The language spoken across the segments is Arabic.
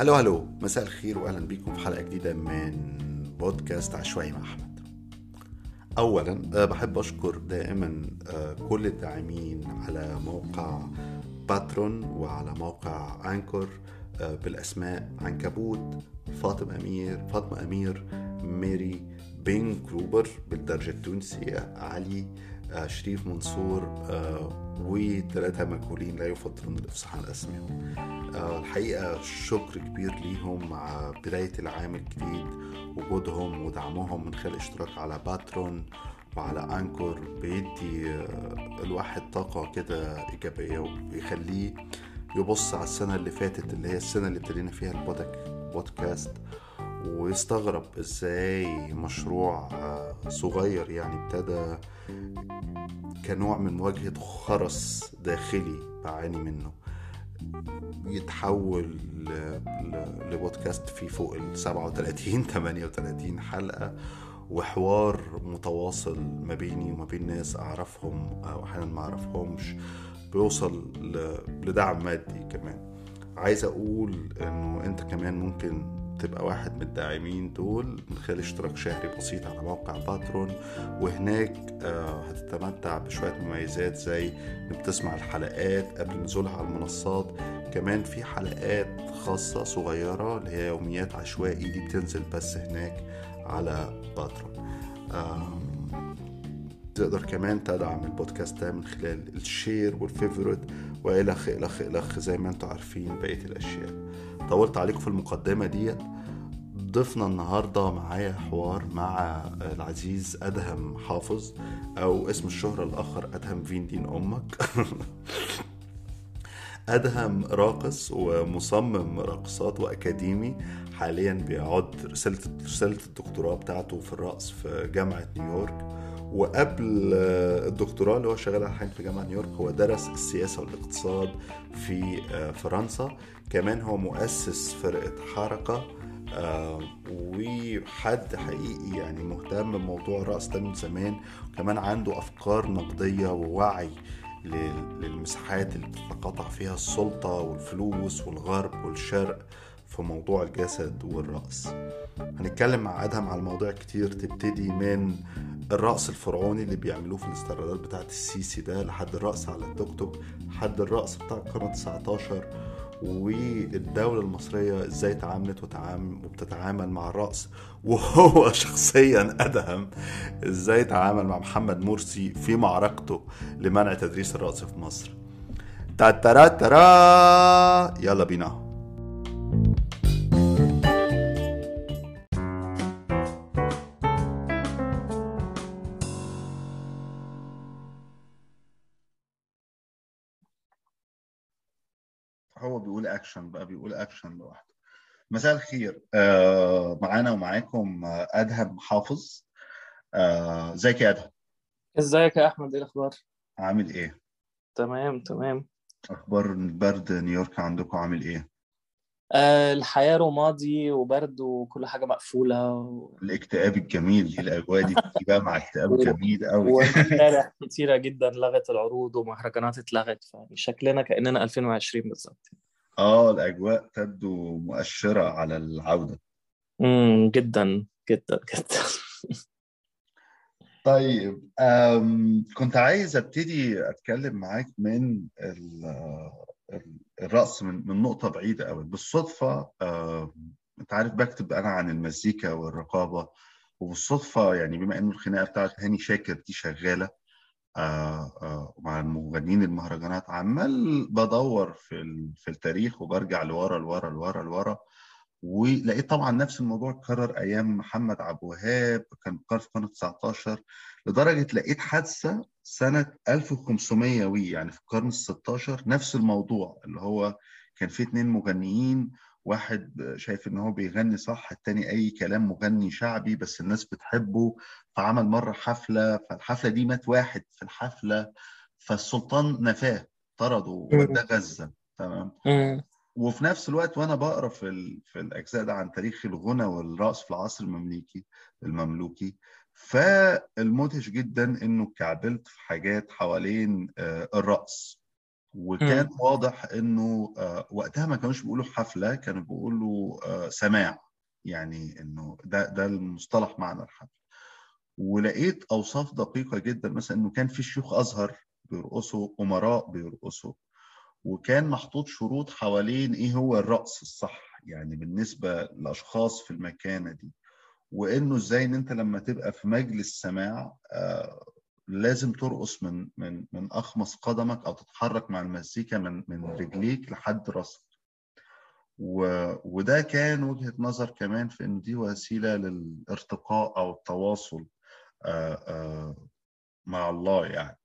هلو هلو مساء الخير واهلا بيكم في حلقة جديدة من بودكاست عشوائي مع أحمد. اولا آه، بحب أشكر دائما آه، كل الداعمين على موقع باترون وعلى موقع أنكور آه، بالأسماء عنكبوت فاطمة أمير فاطمة أمير ميري بين كروبر بالدرجة التونسية علي شريف منصور وثلاثة مجهولين لا يفضلون الإفصاح عن أسمائهم الحقيقة شكر كبير ليهم مع بداية العام الجديد وجودهم ودعمهم من خلال الاشتراك على باترون وعلى أنكور بيدي الواحد طاقة كده إيجابية وبيخليه يبص على السنة اللي فاتت اللي هي السنة اللي ابتدينا فيها البودكاست ويستغرب إزاي مشروع صغير يعني ابتدى كنوع من مواجهة خرس داخلي بعاني منه. يتحول لبودكاست فيه فوق ال 37 38 حلقة وحوار متواصل ما بيني وما بين ناس أعرفهم أو أحيانا ما أعرفهمش بيوصل لدعم مادي كمان. عايز أقول إنه أنت كمان ممكن تبقى واحد من الداعمين دول من خلال اشتراك شهري بسيط على موقع باترون. وهناك هتتمتع بشوية مميزات زي إنك تسمع الحلقات قبل نزولها على المنصات. كمان في حلقات خاصة صغيرة اللي هي يوميات عشوائي دي بتنزل بس هناك على Patreon. تقدر كمان تدعم البودكاست ده من خلال ال share وال favorite والخ الخ الخ زي ما أنتم عارفين بقية الأشياء. طولت عليكم في المقدمة ديت ضفنا النهاردة معايا حوار مع العزيز أدهم حافظ أو اسم الشهرة الآخر أدهم فين دين أمك. أدهم راقص ومصمم راقصات وأكاديمي حاليا بيعد رسالة رسالة الدكتوراه بتاعته في الرقص في جامعة نيويورك. وقبل الدكتوراه اللي هو شغال حاليا في جامعة نيويورك هو درس السياسة والاقتصاد في فرنسا. كمان هو مؤسس فرقة حركة آه وحد حقيقي يعني مهتم بموضوع الرقص ده من زمان وكمان عنده أفكار نقدية ووعي للمساحات اللي بتتقاطع فيها السلطة والفلوس والغرب والشرق في موضوع الجسد والرقص هنتكلم مع أدهم على المواضيع كتير تبتدي من الرقص الفرعوني اللي بيعملوه في الاستعراضات بتاعت السيسي ده لحد الرقص على التوك توك لحد الرقص بتاع القرن 19 والدولة المصرية إزاي تعاملت وبتتعامل مع الرقص وهو شخصيا أدهم إزاي تعامل مع محمد مرسي في معركته لمنع تدريس الرقص في مصر. تاترا ترا يلا بينا. بيقول اكشن بقى بيقول اكشن لوحده. مساء الخير. آه معانا ومعاكم أدهم حافظ. إزيك آه يا أدهم؟ إزيك يا أحمد؟ إيه الأخبار؟ عامل إيه؟ تمام تمام. أخبار البرد نيويورك عندكم عامل إيه؟ آه الحياة رمادي وبرد وكل حاجة مقفولة و... الاكتئاب الجميل دي الأجواء دي بقى مع اكتئاب جميل قوي وامبارح كتيرة جدا لغت العروض ومهرجانات اتلغت فيعني شكلنا كأننا 2020 بالظبط. آه الأجواء تبدو مؤشرة على العودة. امم جدا جدا جدا. طيب كنت عايز أبتدي أتكلم معاك من الرأس من من نقطة بعيدة قوي بالصدفة أنت عارف بكتب أنا عن المزيكا والرقابة وبالصدفة يعني بما إنه الخناقة بتاعت هاني شاكر دي شغالة مع المغنيين المهرجانات عمال بدور في في التاريخ وبرجع لورا لورا لورا لورا. ولقيت طبعا نفس الموضوع اتكرر أيام محمد عبد الوهاب كان في القرن 19 لدرجة لقيت حادثة سنة 1500 وي يعني في القرن ال 16 نفس الموضوع اللي هو كان في اتنين مغنيين واحد شايف إن هو بيغني صح التاني أي كلام مغني شعبي بس الناس بتحبه فعمل مرة حفلة فالحفلة دي مات واحد في الحفلة فالسلطان نفاه طرده ووداه غزة تمام؟ وفي نفس الوقت وأنا بقرأ في ال... في الأجزاء ده عن تاريخ الغنى والرقص في العصر المملوكي المملوكي فالمدهش جدا إنه كعبلت في حاجات حوالين الرقص. وكان م. واضح إنه آه، وقتها ما كانوش بيقولوا حفلة كانوا بيقولوا آه، سماع. يعني إنه ده ده المصطلح معنى الحفلة. ولقيت أوصاف دقيقة جدا مثلا إنه كان في شيوخ أزهر بيرقصوا أمراء بيرقصوا. وكان محطوط شروط حوالين إيه هو الرقص الصح يعني بالنسبة لاشخاص في المكانة دي. وإنه إزاي إن أنت لما تبقى في مجلس سماع آه لازم ترقص من من من أخمص قدمك أو تتحرك مع المزيكا من من رجليك لحد راسك. وده كان وجهة نظر كمان في إن دي وسيلة للارتقاء أو التواصل آه آه مع الله يعني.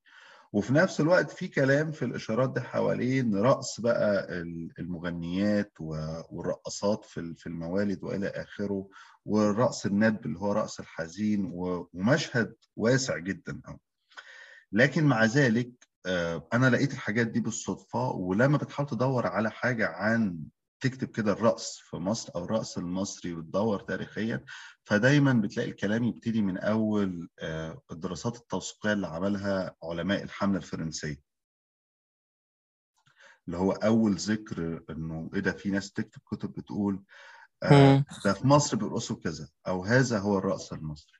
وفي نفس الوقت في كلام في الإشارات دي حوالين رقص بقى المغنيات والرقصات في الموالد وإلى آخره والرقص الندب اللي هو رقص الحزين ومشهد واسع جدا لكن مع ذلك آه، أنا لقيت الحاجات دي بالصدفة ولما بتحاول تدور على حاجة عن تكتب كده الرقص في مصر أو الرقص المصري وتدور تاريخيا فدايما بتلاقي الكلام يبتدي من أول آه، الدراسات التوثيقية اللي عملها علماء الحملة الفرنسية. اللي هو أول ذكر إنه إيه ده في ناس تكتب كتب بتقول آه ده في مصر بيرقصوا كذا أو هذا هو الرقص المصري.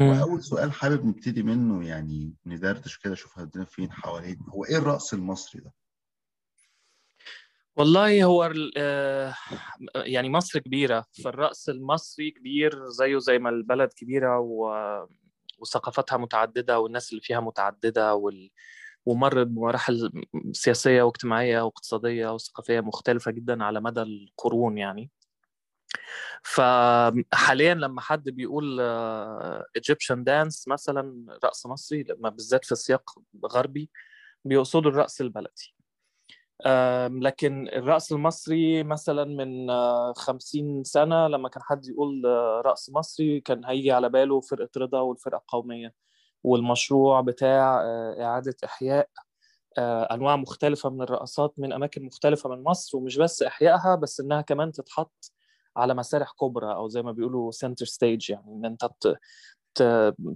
وأول سؤال حابب نبتدي منه يعني ندردش كده شوف هدينا فين حوالين هو إيه الرقص المصري ده؟ والله هو آه، يعني مصر كبيرة فالرأس المصري كبير زيه زي ما البلد كبيرة و... وثقافتها متعددة والناس اللي فيها متعددة وال... ومرت بمراحل سياسية واجتماعية واقتصادية وثقافية مختلفة جدا على مدى القرون يعني. فحاليا لما حد بيقول ايجيبشن دانس مثلا رقص مصري لما بالذات في سياق غربي بيقصدوا الرقص البلدي. لكن الرقص المصري مثلا من خمسين سنة لما كان حد يقول رقص مصري كان هيجي على باله فرقة رضا والفرقة القومية والمشروع بتاع إعادة إحياء أنواع مختلفة من الرقصات من أماكن مختلفة من مصر ومش بس إحيائها بس إنها كمان تتحط على مسارح كبرى أو زي ما بيقولوا center stage يعني إن أنت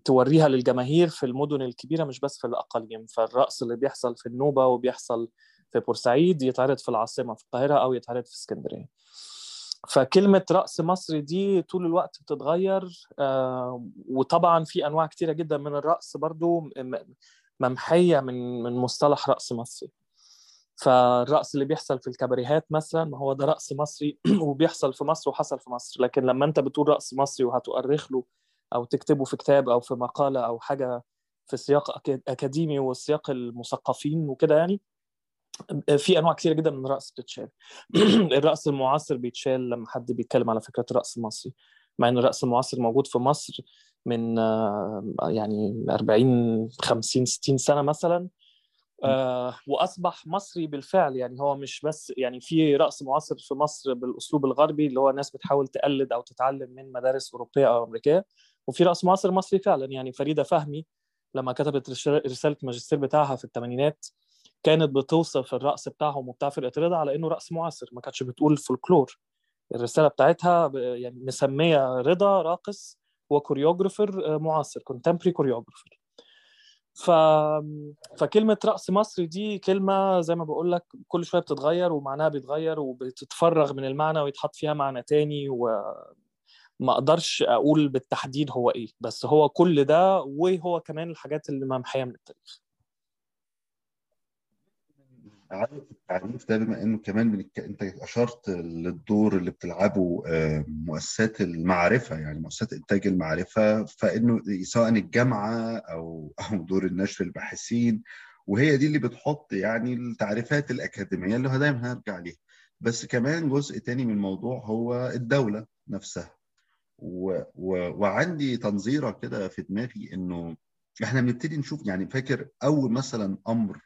توريها للجماهير في المدن الكبيرة مش بس في الأقاليم. فالرقص اللي بيحصل في النوبة وبيحصل في بورسعيد يتعرض في العاصمة في القاهرة أو يتعرض في اسكندرية. فكلمة رأس مصري دي طول الوقت بتتغير آه، وطبعا في أنواع كتيرة جدا من الرأس برضو ممحية من من مصطلح رأس مصري. فالرقص اللي بيحصل في الكباريهات مثلا ما هو ده رقص مصري وبيحصل في مصر وحصل في مصر. لكن لما أنت بتقول رقص مصري وهتؤرخ له أو تكتبه في كتاب أو في مقالة أو حاجة في سياق أكاديمي وسياق المثقفين وكده يعني في أنواع كثيره جدا من الرقص بتتشال. الرقص المعاصر بيتشال لما حد بيتكلم على فكرة الرقص المصري. مع إن الرقص المعاصر موجود في مصر من آه، يعني 40 50 60 سنة مثلا. آه وأصبح مصري بالفعل. يعني هو مش بس يعني في رقص معاصر في مصر بالأسلوب الغربي اللي هو الناس بتحاول تقلد أو تتعلم من مدارس أوروبية أو أمريكية وفي رقص معاصر مصري فعلا. يعني فريدة فهمي لما كتبت رسالة الماجستير بتاعها في الثمانينات كانت بتوصف الرقص بتاعهم وبتاع فرقة رضا على إنه رقص معاصر. ما كانتش بتقول فولكلور. الرسالة بتاعتها يعني مسمية رضا راقص و choreographer معاصر contemporary choreographer ف... فكلمة رقص مصري دي كلمة زي ما بقول لك كل شوية بتتغير ومعناها بيتغير وبتتفرغ من المعنى ويتحط فيها معنى تاني وما أقدرش أقول بالتحديد هو إيه بس هو كل ده وهو كمان الحاجات اللي ممحية من التاريخ. عارف التعريف ده بما إنه كمان بنك... أنت أشرت للدور اللي بتلعبه آه، مؤسسات المعرفة يعني مؤسسات إنتاج المعرفة فإنه سواء الجامعة أو أو دور النشر الباحثين وهي دي اللي بتحط يعني التعريفات الأكاديمية اللي دايما هنرجع ليها. بس كمان جزء تاني من الموضوع هو الدولة نفسها. و... و... وعندي تنظيرة كده في دماغي إنه إحنا بنبتدي نشوف يعني فاكر أول مثلا أمر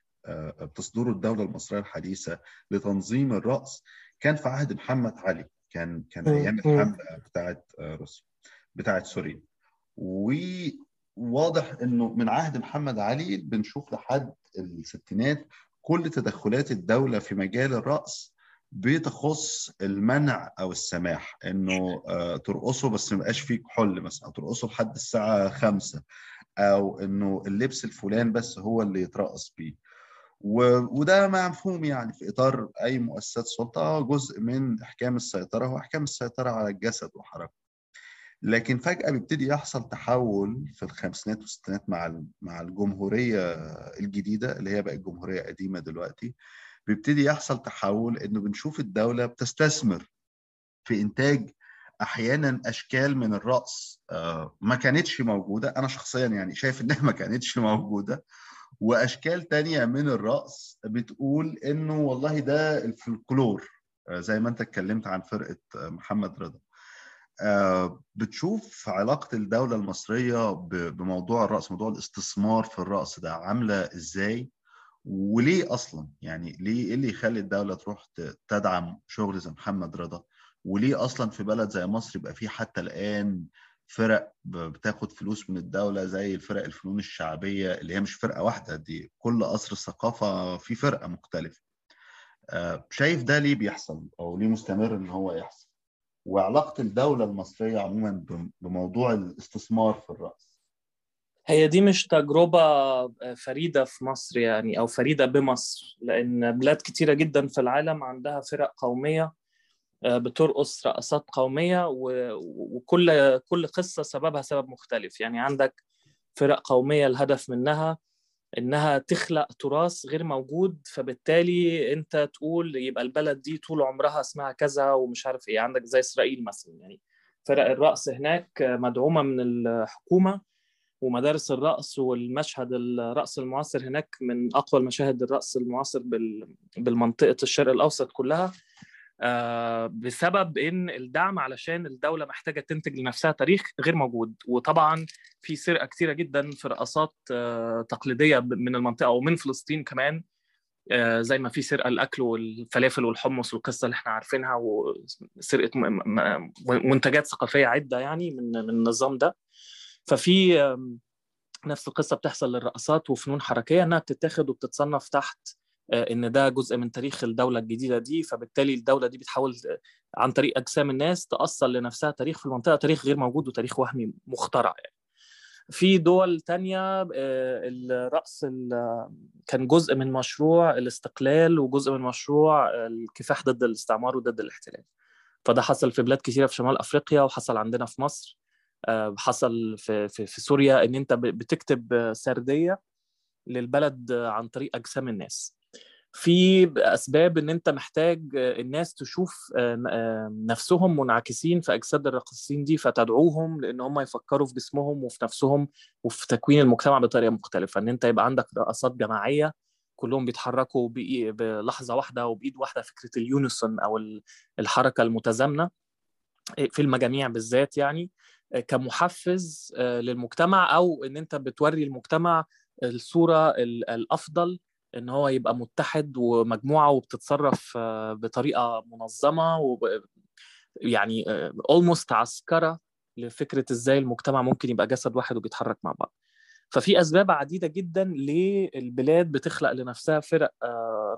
بتصدره الدولة المصرية الحديثة لتنظيم الرأس كان في عهد محمد علي كان كان أيام الحملة بتاعت آه، روسيا بتاعت سوريا. وواضح إنه من عهد محمد علي بنشوف لحد الستينات كل تدخلات الدولة في مجال الرأس بتخص المنع أو السماح إنه آه، ترقصوا بس ما يبقاش فيه كحول مثلا أو ترقصوا لحد الساعة 5 أو إنه اللبس الفلان بس هو اللي يترقص بيه. وده مفهوم يعني في إطار أي مؤسسات سلطة جزء من إحكام السيطرة هو إحكام السيطرة على الجسد وحركته. لكن فجأة بيبتدي يحصل تحول في الخمسينات والستينات مع مع الجمهورية الجديدة اللي هي بقت جمهورية قديمة دلوقتي بيبتدي يحصل تحول إنه بنشوف الدولة بتستثمر في إنتاج أحيانا أشكال من الرقص ما كانتش موجودة. أنا شخصيا يعني شايف إنها ما كانتش موجودة. وأشكال تانية من الرقص بتقول إنه والله ده الفلكلور زي ما أنت اتكلمت عن فرقة محمد رضا. بتشوف علاقة الدولة المصرية بموضوع الرقص موضوع الاستثمار في الرقص ده عاملة إزاي؟ وليه أصلا؟ يعني ليه إيه اللي يخلي الدولة تروح تدعم شغل زي محمد رضا؟ وليه أصلا في بلد زي مصر يبقى فيه حتى الآن فرق بتاخد فلوس من الدولة زي الفرق الفنون الشعبية اللي هي مش فرقة واحدة دي كل قصر الثقافة في فرقة مختلفة. شايف ده ليه بيحصل أو ليه مستمر إن هو يحصل؟ وعلاقة الدولة المصرية عموما بموضوع الاستثمار في الرأس. هي دي مش تجربة فريدة في مصر يعني أو فريدة بمصر لأن بلاد كتيرة جدا في العالم عندها فرق قومية بترقص رقصات قومية وكل كل قصة سببها سبب مختلف. يعني عندك فرق قومية الهدف منها إنها تخلق تراث غير موجود فبالتالي أنت تقول يبقى البلد دي طول عمرها اسمها كذا ومش عارف إيه. عندك زي إسرائيل مثلا. يعني فرق الرقص هناك مدعومة من الحكومة ومدارس الرقص والمشهد الرقص المعاصر هناك من أقوى المشاهد الرقص المعاصر بالمنطقة الشرق الأوسط كلها. بسبب إن الدعم علشان الدولة محتاجة تنتج لنفسها تاريخ غير موجود. وطبعا في سرقة كتيرة جدا في رقصات تقليدية من المنطقة ومن فلسطين كمان. زي ما في سرقة الأكل والفلافل والحمص والقصة اللي إحنا عارفينها وسرقة منتجات ثقافية عدة يعني من من النظام ده. ففي نفس القصة بتحصل للرقصات وفنون حركية إنها بتتاخد وبتتصنف تحت إن ده جزء من تاريخ الدولة الجديدة دي فبالتالي الدولة دي بتحاول عن طريق أجسام الناس تاصل لنفسها تاريخ في المنطقة تاريخ غير موجود وتاريخ وهمي مخترع يعني. في دول تانية الرأس كان جزء من مشروع الاستقلال وجزء من مشروع الكفاح ضد الاستعمار وضد الاحتلال. فده حصل في بلاد كثيرة في شمال أفريقيا وحصل عندنا في مصر. حصل في, في, في سوريا إن أنت بتكتب سردية للبلد عن طريق أجسام الناس. في أسباب إن أنت محتاج الناس تشوف نفسهم منعكسين في أجساد الراقصين دي فتدعوهم لإن هم يفكروا في جسمهم وفي نفسهم وفي تكوين المجتمع بطريقة مختلفة. إن أنت يبقى عندك رقصات جماعية كلهم بيتحركوا بلحظة واحدة وبإيد واحدة فكرة اليونيسون أو الحركة المتزامنة في المجاميع بالذات يعني كمحفز للمجتمع أو إن أنت بتوري المجتمع الصورة الأفضل إن هو يبقى متحد ومجموعة وبتتصرف بطريقة منظمة و يعني اولموست عسكرة لفكرة إزاي المجتمع ممكن يبقى جسد واحد وبيتحرك مع بعض. ففي أسباب عديدة جدا ليه البلاد بتخلق لنفسها فرق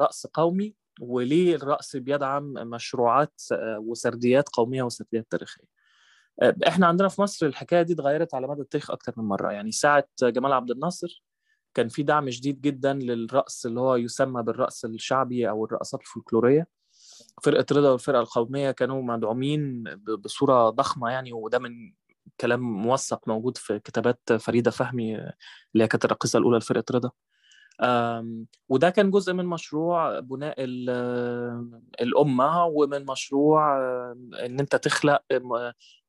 رقص قومي وليه الرقص بيدعم مشروعات وسرديات قومية وسرديات تاريخية. إحنا عندنا في مصر الحكاية دي اتغيرت على مدى التاريخ أكتر من مرة. يعني ساعة جمال عبد الناصر كان في دعم شديد جدا للرقص اللي هو يسمى بالرقص الشعبي أو الرقصات الفولكلورية. فرقة رضا والفرقة القومية كانوا مدعومين بصورة ضخمة يعني وده من كلام موثق موجود في كتابات فريدة فهمي اللي هي كانت الراقصه الأولى لفرقة رضا. وده كان جزء من مشروع بناء الأمة ومن مشروع إن أنت تخلق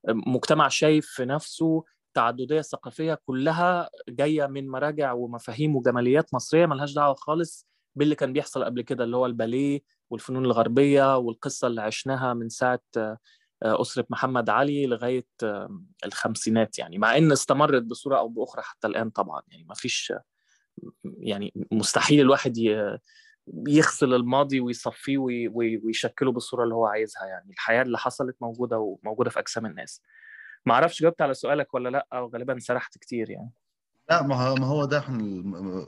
مجتمع شايف في نفسه التعدديه الثقافيه كلها جاية من مراجع ومفاهيم وجماليات مصرية ملهاش دعوة خالص باللي كان بيحصل قبل كده اللي هو الباليه والفنون الغربية والقصة اللي عشناها من ساعة أسرة محمد علي لغاية الخمسينات يعني مع إن استمرت بصورة أو بأخرى حتى الآن طبعا يعني ما فيش يعني مستحيل الواحد يغسل الماضي ويصفيه ويشكله بالصورة اللي هو عايزها يعني الحياة اللي حصلت موجودة وموجودة في أجسام الناس. ما أعرفش جاوبت على سؤالك ولا لأ أو غالبا سرحت كتير يعني. لا ما هو ما هو ده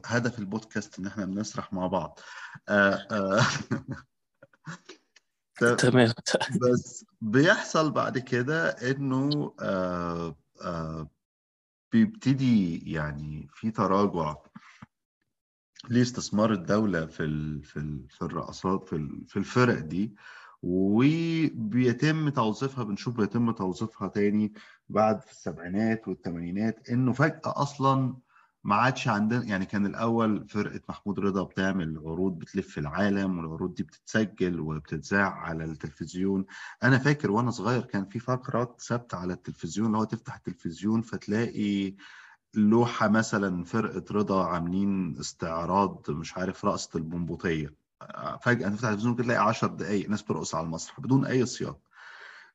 هدف البودكاست إن إحنا بنسرح مع بعض. آه آه. تمام. بس بيحصل بعد كده إنه آه آه بيبتدي يعني في تراجع ليه استثمار الدولة في ال في ال في الرقصات في في الفرق دي. وبيتم توظيفها بنشوف بيتم توظيفها تاني بعد في السبعينات والثمانينات إنه فجأة أصلا ما عادش عندنا يعني كان الأول فرقة محمود رضا بتعمل عروض بتلف العالم والعروض دي بتتسجل وبتتذاع على التلفزيون. أنا فاكر وأنا صغير كان في فقرات ثابتة على التلفزيون اللي هو تفتح التلفزيون فتلاقي لوحة مثلا فرقة رضا عاملين استعراض مش عارف رقصه البنبوطيه فجأة تفتح التلفزيون تلاقي 10 دقائق ناس بترقص على المسرح بدون أي سياق.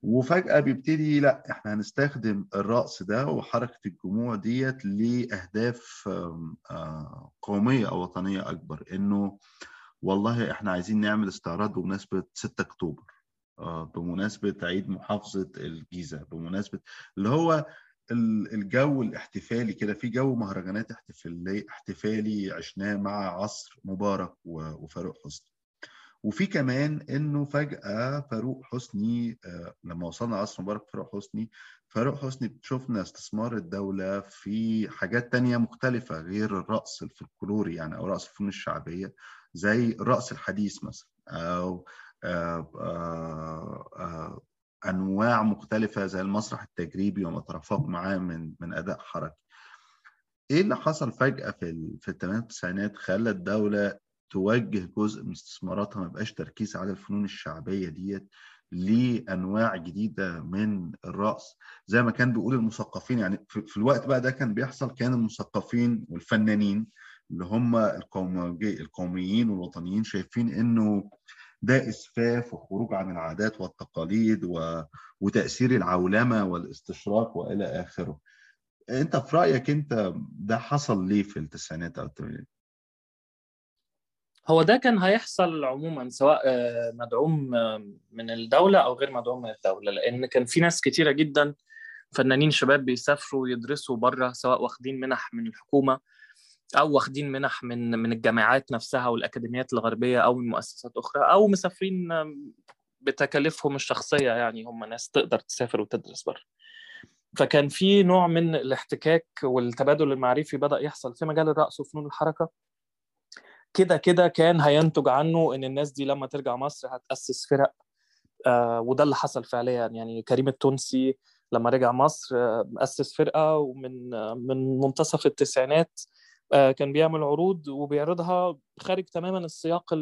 وفجأة بيبتدي لأ إحنا هنستخدم الرقص ده وحركة الجموع ديت لأهداف قومية أو وطنية أكبر. إنه والله إحنا عايزين نعمل استعراض بمناسبة 6 أكتوبر بمناسبة عيد محافظة الجيزة بمناسبة اللي هو الجو الاحتفالي كده في جو مهرجانات احتفالي احتفالي عشناه مع عصر مبارك وفاروق حسني. وفي كمان إنه فجأة فاروق حسني لما وصلنا عصر مبارك فاروق حسني فاروق حسني شفنا استثمار الدولة في حاجات تانية مختلفة غير الرقص الفلكلوري يعني أو رقص الفنون الشعبية زي الرقص الحديث مثلا أو آآ آآ أنواع مختلفة زي المسرح التجريبي وما ترافق معاه من من أداء حركي. إيه اللي حصل فجأة في في والتسعينات خلى الدولة توجه جزء من استثماراتها ما يبقاش تركيز على الفنون الشعبية ديت لأنواع جديدة من الرقص؟ زي ما كان بيقول المثقفين يعني في الوقت بقى ده كان بيحصل كان المثقفين والفنانين اللي هم القوميين والوطنيين شايفين إنه ده إسفاف وخروج عن العادات والتقاليد و... وتأثير العولمة والاستشراق وإلى آخره. أنت في رأيك أنت ده حصل ليه في التسعينات أو الثمانينات؟ هو ده كان هيحصل عموما سواء مدعوم من الدولة أو غير مدعوم من الدولة لأن كان في ناس كتيرة جدا فنانين شباب بيسافروا يدرسوا بره سواء واخدين منح من الحكومة أو واخدين منح من من الجامعات نفسها والأكاديميات الغربية أو من مؤسسات أخرى أو مسافرين بتكاليفهم الشخصية يعني هم ناس تقدر تسافر وتدرس بره. فكان في نوع من الاحتكاك والتبادل المعرفي بدأ يحصل في مجال الرقص وفنون الحركة. كده كده كان هينتج عنه إن الناس دي لما ترجع مصر هتأسس فرق آه وده اللي حصل فعليا. يعني كريم التونسي لما رجع مصر آه أسس فرقة ومن آه من منتصف التسعينات كان بيعمل عروض وبيعرضها خارج تماما السياق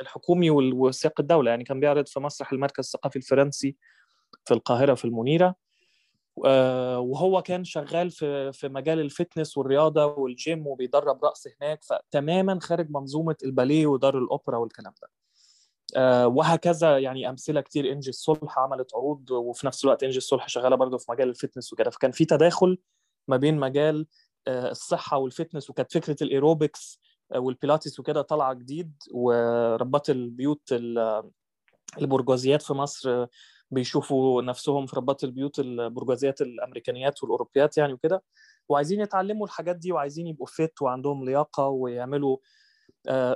الحكومي وسياق الدولة. يعني كان بيعرض في مسرح المركز الثقافي الفرنسي في القاهرة في المنيرة. وهو كان شغال في في مجال ال fitness والرياضة والجيم وبيدرب رقص هناك فتماما خارج منظومة الباليه ودار الأوبرا والكلام ده. وهكذا يعني أمثلة كتير. إنجي الصلح عملت عروض وفي نفس الوقت إنجي الصلح شغالة برضه في مجال ال fitness وكده. فكان في تداخل ما بين مجال الصحة وال fitness وكانت فكرة ال aerobics وال Pilates وكده طالعة جديد وربات البيوت البرجوازيات في مصر بيشوفوا نفسهم في ربات البيوت البرجوازيات الأمريكانيات والأوروبيات يعني وكده وعايزين يتعلموا الحاجات دي وعايزين يبقوا fit وعندهم لياقة ويعملوا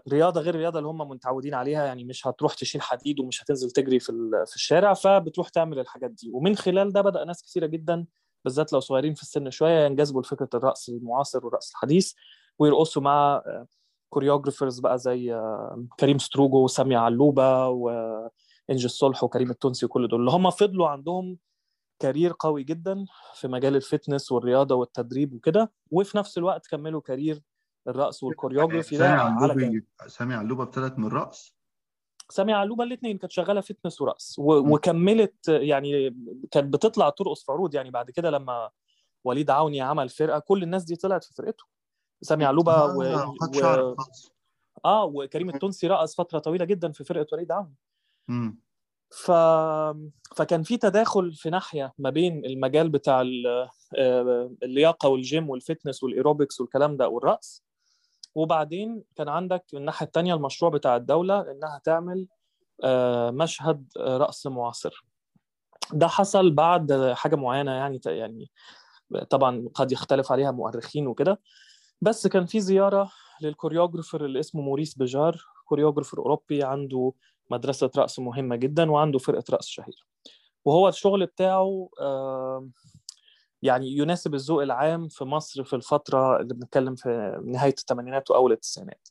رياضة غير الرياضة اللي هم متعودين عليها يعني مش هتروح تشيل حديد ومش هتنزل تجري في في الشارع فبتروح تعمل الحاجات دي. ومن خلال ده بدأ ناس كثيره جدا بالذات لو صغيرين في السن شوية ينجذبوا لفكرة الرقص المعاصر والرقص الحديث ويرقصوا مع choreographers بقى زي كريم ستروجو وسامية علوبة و انجي الصلح وكريم التونسي وكل دول. اللي هم فضلوا عندهم career قوي جدا في مجال ال fitness والرياضة والتدريب وكده وفي نفس الوقت كملوا career الرقص وال choreography ده على سامية علوبة ابتدت من الرقص؟ سامية علوبة الاثنين كانت شغالة fitness ورقص. وكملت يعني كانت بتطلع ترقص في عروض يعني بعد كده لما وليد عوني عمل فرقة كل الناس دي طلعت في فرقته. سامية علوبة آه و... و... آه وكريم التونسي رقص فترة طويلة جدا في فرقة وليد عوني. ف... فكان في تداخل في ناحية ما بين المجال بتاع اللياقة والجيم وال fitness وال aerobics والكلام ده والرقص وبعدين كان عندك الناحية الثانية المشروع بتاع الدولة إنها تعمل مشهد رقص معاصر. ده حصل بعد حاجة معينة يعني يعني طبعا قد يختلف عليها مؤرخين وكده. بس كان في زيارة لل choreographer اللي اسمه موريس بيجار choreographer أوروبي عنده مدرسة رقص مهمة جدا وعنده فرقة رقص شهيرة وهو الشغل بتاعه يعني يناسب الذوق العام في مصر في الفترة اللي بنتكلم في نهاية الثمانينات وأول التسعينات.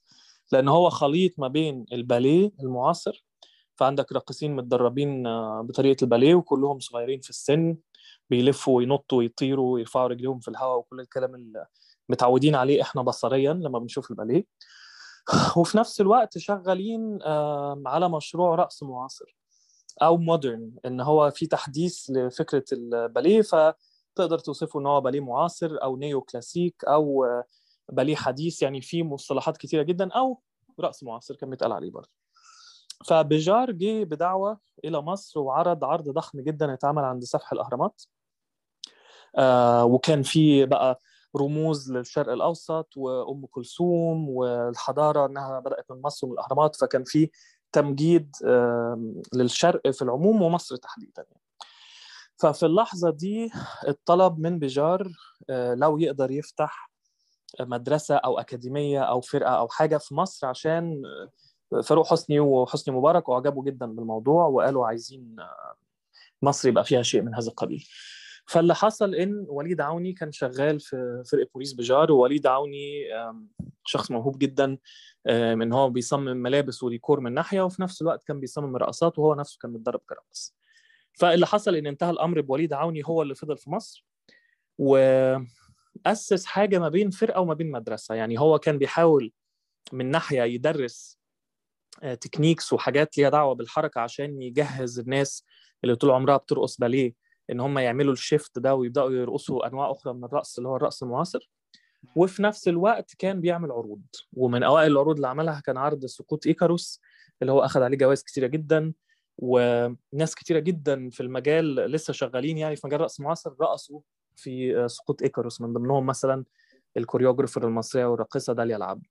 لأن هو خليط ما بين الباليه المعاصر فعندك راقصين متدربين بطريقة الباليه وكلهم صغيرين في السن بيلفوا وينطوا ويطيروا ويرفعوا رجليهم في الهواء وكل الكلام اللي متعودين عليه إحنا بصريا لما بنشوف الباليه. وفي نفس الوقت شغالين على مشروع رقص معاصر أو مودرن إن هو في تحديث لفكرة الباليه فتقدر توصفه إن هو باليه معاصر أو نيو كلاسيك أو باليه حديث يعني في مصطلحات كثيره جدا أو رقص معاصر كان بيتقال عليه برضه. فبجار جه بدعوة إلى مصر وعرض عرض ضخم جدا اتعمل عند سفح الأهرامات. آه وكان في بقى رموز للشرق الأوسط وأم كلثوم والحضارة إنها بدأت من مصر ومن الأهرامات فكان في تمجيد للشرق في العموم ومصر تحديدا ففي اللحظة دي الطلب من بجار لو يقدر يفتح مدرسة أو أكاديمية أو فرقة أو حاجة في مصر عشان فاروق حسني وحسني مبارك وعجبوا جدا بالموضوع وقالوا عايزين مصر يبقى فيها شيء من هذا القبيل. فاللي حصل إن وليد عوني كان شغال في فرقة بوليس بجار ووليد عوني شخص موهوب جدا ان هو بيصمم ملابس وديكور من ناحية وفي نفس الوقت كان بيصمم رقصات وهو نفسه كان متدرب كرقص. فاللي حصل إن انتهى الأمر بوليد عوني هو اللي فضل في مصر وأسس حاجة ما بين فرقة وما بين مدرسة. يعني هو كان بيحاول من ناحية يدرس techniques وحاجات ليها دعوة بالحركة عشان يجهز الناس اللي طول عمرها بترقص باليه إن هم يعملوا ال shift ده ويبدأوا يرقصوا أنواع أخرى من الرقص اللي هو الرقص المعاصر. وفي نفس الوقت كان بيعمل عروض ومن أوائل العروض اللي عملها كان عرض سقوط إيكاروس اللي هو اخذ عليه جوائز كتيرة جدا. وناس كتيرة جدا في المجال لسه شغالين يعني في مجال الرقص المعاصر رقصوا في سقوط إيكاروس من ضمنهم مثلا الكوريوجرافر المصرية والراقصه داليا العبد.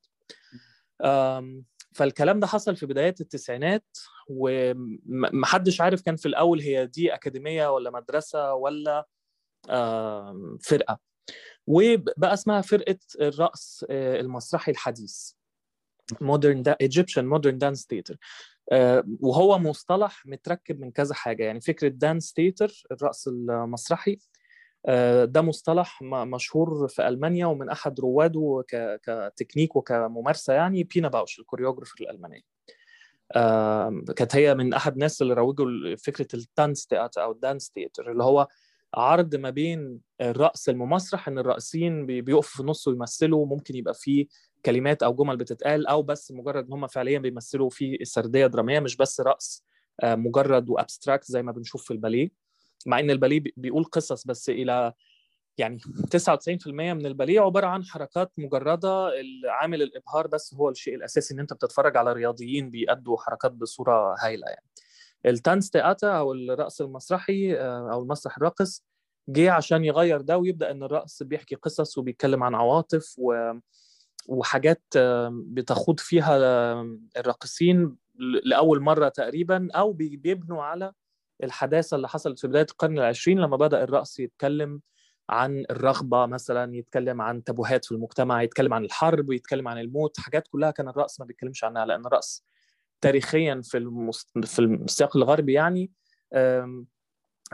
فالكلام ده حصل في بدايات التسعينات ومحدش عارف كان في الأول هي دي أكاديمية ولا مدرسة ولا فرقة. وبقى اسمها فرقة الرقص المسرحي الحديث. modern Egyptian modern dance theater وهو مصطلح متركب من كذا حاجة. يعني فكرة dance theater الرقص المسرحي ده مصطلح مشهور في ألمانيا ومن أحد رواده كتكنيك وكممارسة يعني بينا باوش ال choreographer الألمانية. كانت هي من أحد الناس اللي روجوا فكرة ال Tanztheater أو ال dance theater اللي هو عرض ما بين الرقص الممسرح إن الراقصين بيقفوا في النص ويمثلوا ممكن يبقى فيه كلمات أو جمل بتتقال أو بس مجرد إن هم فعليا بيمثلوا في سردية درامية مش بس رقص مجرد وأبستراكت زي ما بنشوف في الباليه. مع إن الباليه بيقول قصص بس إلى يعني 99% من الباليه عبارة عن حركات مجردة. عامل الإبهار بس هو الشيء الأساسي إن أنت بتتفرج على رياضيين بيأدوا حركات بصورة هايلة يعني. التانس تياتا أو الرقص المسرحي أو المسرح الراقص جه عشان يغير ده ويبدأ إن الرقص بيحكي قصص وبيتكلم عن عواطف و... وحاجات بتخوض فيها الراقصين لأول مرة تقريبا أو بيبنوا على الحداثة اللي حصلت في بداية القرن العشرين لما بدأ الرقص يتكلم عن الرغبة مثلا يتكلم عن تابوهات في المجتمع يتكلم عن الحرب ويتكلم عن الموت حاجات كلها كان الرقص ما بيتكلمش عنها لأن الرقص تاريخيا في. في السياق الغربي يعني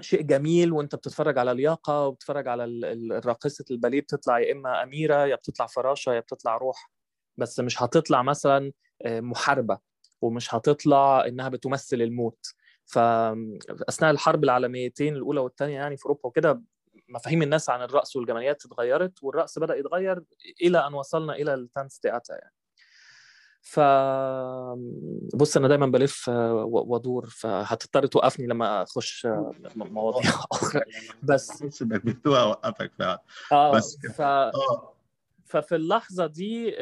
شيء جميل وأنت بتتفرج على لياقة وبتتفرج على الراقصة الباليه بتطلع يا إما أميرة يا بتطلع فراشة يا بتطلع روح. بس مش هتطلع مثلا محاربة ومش هتطلع إنها بتمثل الموت. فاثناء الحرب العالميتين الأولى والثانيه يعني في أوروبا وكده مفاهيم الناس عن الرقص والجماليات اتغيرت والرقص بدأ يتغير إلى أن وصلنا إلى التانس تياتا يعني. ف بص أنا دايما بلف وأدور فهتضطر توقفني لما أخش مواضيع أخرى بس. بس إنك بتوقع أوقفك فعلا. آه بس ف... آه. ففي اللحظة دي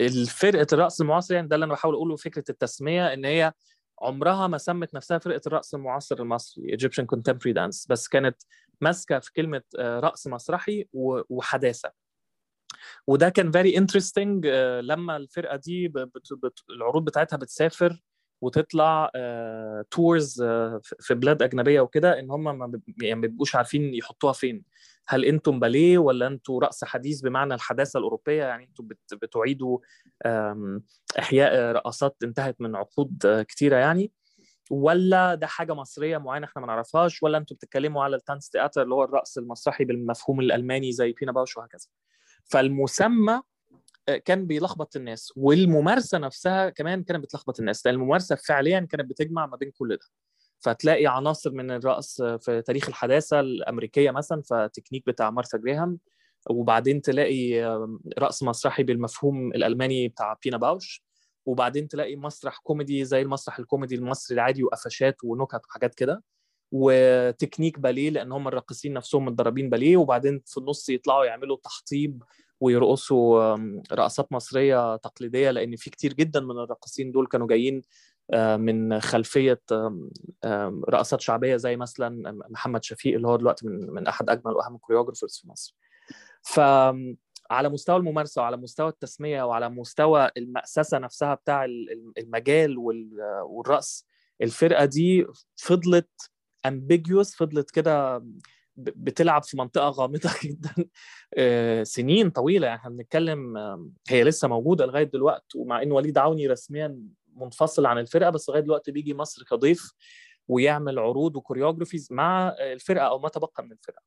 الفرقة الرقص المعاصر يعني ده اللي أنا بحاول أقوله فكرة التسمية إن هي عمرها ما سمت نفسها فرقة الرقص المعاصر المصري Egyptian Contemporary Dance. بس كانت ماسكة في كلمة رقص مسرحي وحداثة. وده كان very interesting لما الفرقة دي بت... بت... العروض بتاعتها بتسافر وتطلع tours في بلاد أجنبية وكده إن هم ما يعني بيبقوش عارفين يحطوها فين. هل أنتم باليه ولا أنتم رقص حديث بمعنى الحداثة الأوروبية؟ يعني أنتم بت... بتعيدوا إحياء رقصات انتهت من عقود كتيرة يعني ولا ده حاجة مصرية معينة إحنا ما نعرفهاش ولا أنتوا بتتكلموا على التانس تياتر اللي هو الرقص المسرحي بالمفهوم الألماني زي بينا باوش وهكذا. فالمسمى كان بيلخبط الناس والممارسة نفسها كمان كانت بتلخبط الناس لأن الممارسة فعليا كانت بتجمع ما بين كل ده. فتلاقي عناصر من الرقص في تاريخ الحداثة الأمريكية مثلا فتكنيك بتاع مارثا جريهام وبعدين تلاقي رقص مسرحي بالمفهوم الألماني بتاع بينا باوش وبعدين تلاقي مسرح كوميدي زي المسرح الكوميدي المصري العادي وقفشات ونكت وحاجات كده. وتكنيك باليه لأن هم الراقصين نفسهم متدربين باليه وبعدين في النص يطلعوا يعملوا تحطيب ويرقصوا رقصات مصرية تقليدية لأن في كتير جدا من الراقصين دول كانوا جايين من خلفية رقصات شعبية زي مثلا محمد شفيق اللي هو دلوقتي من من أحد أجمل وأهم الكوريوجرافرز في مصر. فعلى مستوى الممارسة وعلى مستوى التسمية وعلى مستوى المأسسة نفسها بتاع المجال والرقص الفرقة دي فضلت امبيجيوس فضلت كده بتلعب في منطقة غامضة جدا. سنين طويلة. يعني إحنا بنتكلم هي لسه موجودة لغاية دلوقتي ومع إن وليد عوني رسميا منفصل عن الفرقة بس لغاية دلوقتي بيجي مصر كضيف ويعمل عروض وكوريوجرافيز مع الفرقة أو ما تبقى من الفرقة.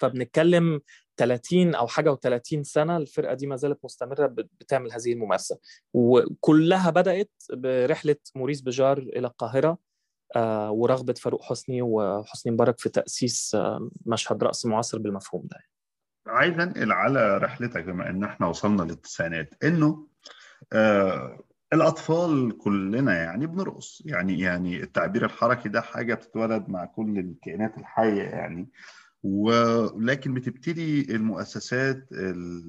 فبنتكلم 30 أو حاجة و30 سنة الفرقة دي ما زالت مستمرة بتعمل هذه الممارسة. وكلها بدأت برحلة موريس بجار إلى القاهرة. ورغبة فاروق حسني وحسني مبارك في تأسيس مشهد رقص معاصر بالمفهوم ده. عايز أنقل على رحلتك بما إن إحنا وصلنا للتسعينات إنه آه الأطفال كلنا يعني بنرقص. يعني يعني التعبير الحركي ده حاجة بتتولد مع كل الكائنات الحية يعني. ولكن بتبتدي المؤسسات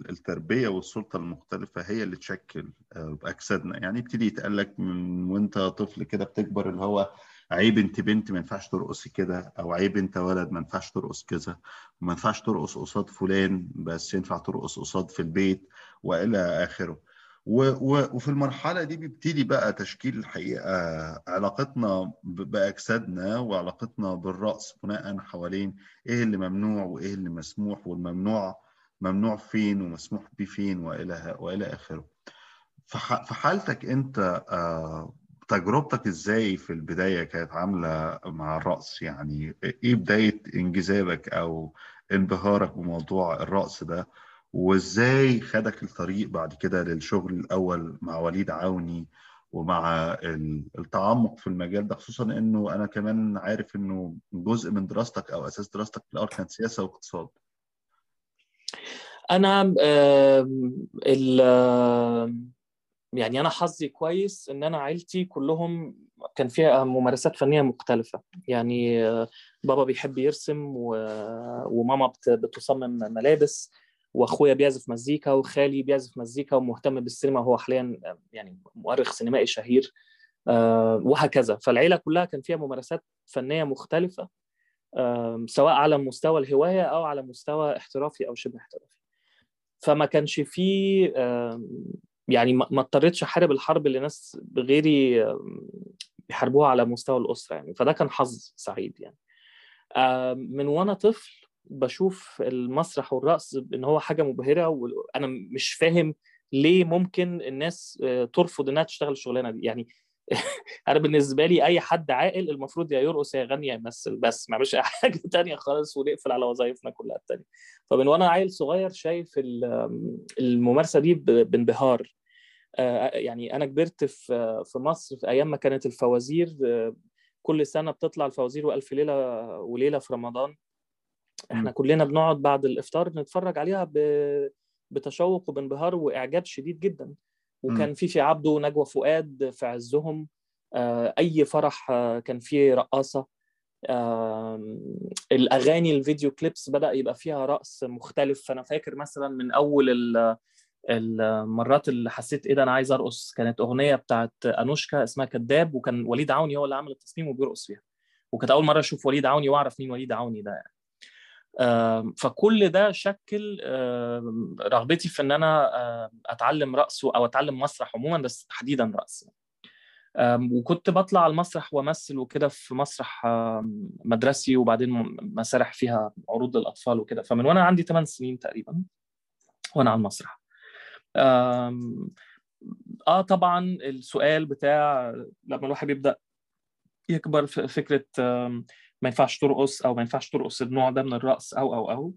التربية والسلطة المختلفة هي اللي تشكل باجسادنا يعني يبتدي يتقال لك من وأنت طفل كده بتكبر اللي هو عيب انت بنت ما ينفعش ترقصي كده أو عيب انت ولد ما ينفعش ترقص كذا. وما ينفعش ترقص قصاد فلان بس ينفع ترقص قصاد في البيت وإلى آخره. وفي المرحلة دي بيبتدي بقى تشكيل الحقيقة. علاقتنا باجسادنا وعلاقتنا بالرقص بناء حوالين إيه اللي ممنوع وإيه اللي مسموح والممنوع ممنوع فين ومسموح بيه فين وإلى وإلى آخره. في حالتك أنت تجربتك إزاي في البداية كانت عاملة مع الرقص؟ يعني إيه بداية إنجذابك أو انبهارك بموضوع الرقص ده؟ وإزاي خدك الطريق بعد كده للشغل الأول مع وليد عوني ومع التعمق في المجال ده؟ خصوصا إنه أنا كمان عارف إنه جزء من دراستك أو أساس دراستك في الأول كانت سياسة واقتصاد. أنا يعني أنا حظي كويس إن أنا عيلتي كلهم كان فيها ممارسات فنية مختلفة. يعني بابا بيحب يرسم وماما بتصمم ملابس وأخويا بيعزف مزيكا وخالي بيعزف مزيكا ومهتم بالسينما وهو حاليا يعني مؤرخ سينمائي شهير وهكذا. فالعيلة كلها كان فيها ممارسات فنية مختلفة سواء على مستوى الهواية أو على مستوى احترافي أو شبه احترافي. فما كانش فيه يعني ما اضطريتش احارب الحرب اللي ناس غيري بيحاربوها على مستوى الأسرة يعني. فده كان حظ سعيد يعني. من وأنا طفل بشوف المسرح والرقص إن هو حاجة مبهرة وأنا مش فاهم ليه ممكن الناس ترفض إنها تشتغل الشغلانة دي. يعني أنا بالنسبة لي أي حد عاقل المفروض يا يرقص يا يغني يا يمثل بس ما يعملش حاجة تانية خالص ونقفل على وظائفنا كلها التانية. فمن وأنا عيل صغير شايف الممارسة دي بانبهار. يعني أنا كبرت في في مصر في أيام ما كانت الفوازير كل سنة بتطلع الفوازير وألف ليلة وليلة في رمضان. إحنا كلنا بنقعد بعد الإفطار نتفرج عليها بتشوق وبانبهار وإعجاب شديد جدا. وكان في في عبده ونجوى فؤاد في عزهم أي فرح كان فيه رقاصة. الأغاني الفيديو كليبس بدأ يبقى فيها رقص مختلف. فانا فاكر مثلا من أول المرات اللي حسيت إيه ده أنا عايز أرقص. كانت أغنية بتاعت أنوشكا اسمها كذاب وكان وليد عوني هو اللي عمل التصميم وبيرقص فيها. وكانت أول مرة أشوف وليد عوني وأعرف مين وليد عوني ده يعني. فكل ده شكل رغبتي في إن أنا أتعلم رقص أو أتعلم مسرح عموما بس تحديدا رقص. وكنت بطلع على المسرح وأمثل وكده في مسرح مدرسي وبعدين مسارح فيها عروض للأطفال وكده. فمن وأنا عندي 8 سنين تقريبا وأنا على المسرح. آه طبعا السؤال بتاع لما الواحد بيبدا يكبر في فكرة ما ينفعش ترقص أو ما ينفعش ترقص النوع ده من الرقص أو أو أو.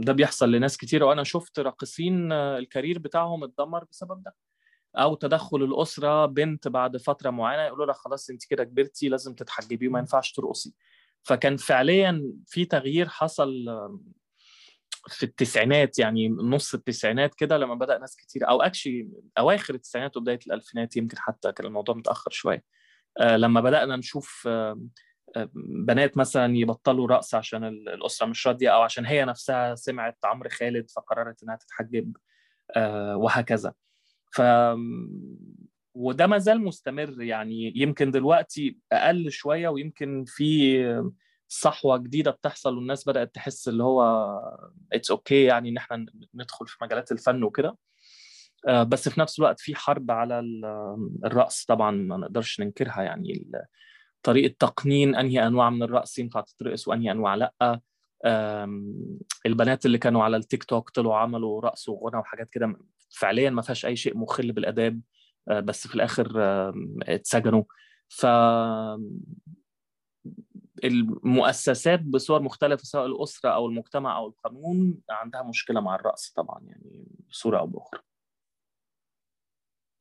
ده بيحصل لناس كتير. وأنا شفت راقصين الكارير بتاعهم اتدمر بسبب ده. أو تدخل الأسرة بنت بعد فترة معينة يقولوا لها خلاص أنت كده كبرتي لازم تتحجبي وما ينفعش ترقصي. فكان فعليا في تغيير حصل في التسعينات يعني نص التسعينات كده لما بدأ ناس كتير أو اكشلي أواخر التسعينات وبداية الألفينات يمكن حتى كان الموضوع متأخر شوية. لما بدأنا نشوف بنات مثلا يبطلوا رقص عشان الأسرة مش راضية أو عشان هي نفسها سمعت عمرو خالد فقررت إنها تتحجب وهكذا. ف وده ما زال مستمر يعني يمكن دلوقتي أقل شوية ويمكن في صحوة جديدة بتحصل والناس بدأت تحس اللي هو it's okay okay يعني إن إحنا ندخل في مجالات الفن وكده. بس في نفس الوقت في حرب على الرقص طبعا ما نقدرش ننكرها يعني. طريقة تقنين أنهي أنواع من الرقص ينفع تترقص وأنهي أنواع لأ. البنات اللي كانوا على التيك توك طلعوا عملوا رقص وغنى وحاجات كده فعليا ما فيهاش أي شيء مخل بالآداب. بس في الآخر اتسجنوا. ف المؤسسات بصور مختلفة سواء الأسرة أو المجتمع أو القانون عندها مشكلة مع الرقص طبعا يعني بصورة أو بأخرى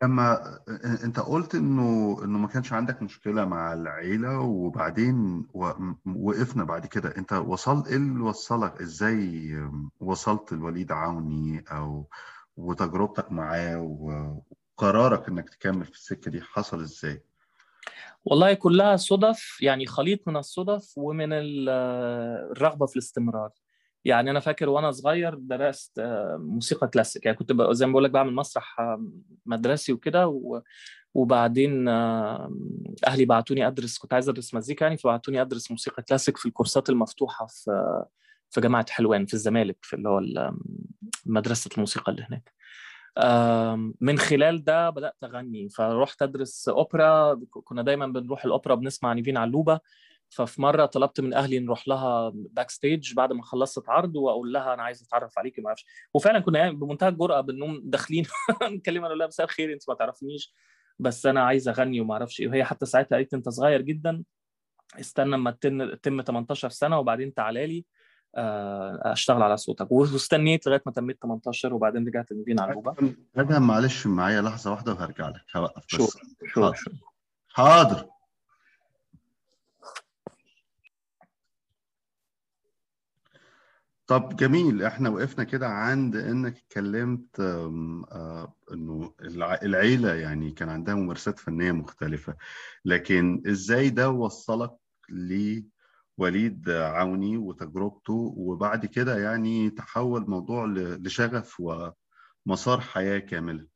لما أنت قلت إنه إنه ما كانش عندك مشكلة مع العيلة وبعدين وقفنا بعد كده أنت وصل إيه اللي وصلك إزاي وصلت لوليد عوني أو وتجربتك معاه وقرارك إنك تكمل في السكة دي حصل إزاي؟ والله كلها صدف يعني خليط من الصدف ومن الرغبة في الاستمرار. يعني أنا فاكر وأنا صغير درست موسيقى كلاسيك. يعني كنت زي ما بقول لك بعمل مسرح مدرسي وكده وبعدين أهلي بعتوني أدرس كنت عايز أدرس مزيكا يعني فبعتوني أدرس موسيقى كلاسيك في الكورسات المفتوحة في في جامعة حلوان في الزمالك في اللي هو مدرسة الموسيقى اللي هناك. من خلال ده بدأت أغني فرحت أدرس أوبرا كنا دايما بنروح الأوبرا بنسمع نيفين علوبة. ففي مرة طلبت من أهلي نروح لها backstage بعد ما خلصت عرض وأقول لها أنا عايز أتعرف عليكي ما أعرفش. وفعلا كنا يعني بمنتهى الجرأة بنقوم داخلين نكلمها نقول لها مساء الخير أنت ما تعرفنيش بس أنا عايز أغني وما أعرفش إيه. وهي حتى ساعتها قالت أنت صغير جدا استنى أما تتم 18 سنة وبعدين تعالى لي. أشتغل على صوتك. واستنيت لغاية ما تميت 18 وبعدين رجعت لنبين علوبه ادهم معلش معايا لحظة واحدة وهرجع لك. هوقف شو بس شو حاضر. شو حاضر. طب جميل إحنا وقفنا كده عند إنك اتكلمت آه، إنه الع- العيلة يعني كان عندها ممارسات فنية مختلفة. لكن إزاي ده وصلك لوليد عوني وتجربته وبعد كده يعني تحول الموضوع لشغف ومسار حياة كاملة.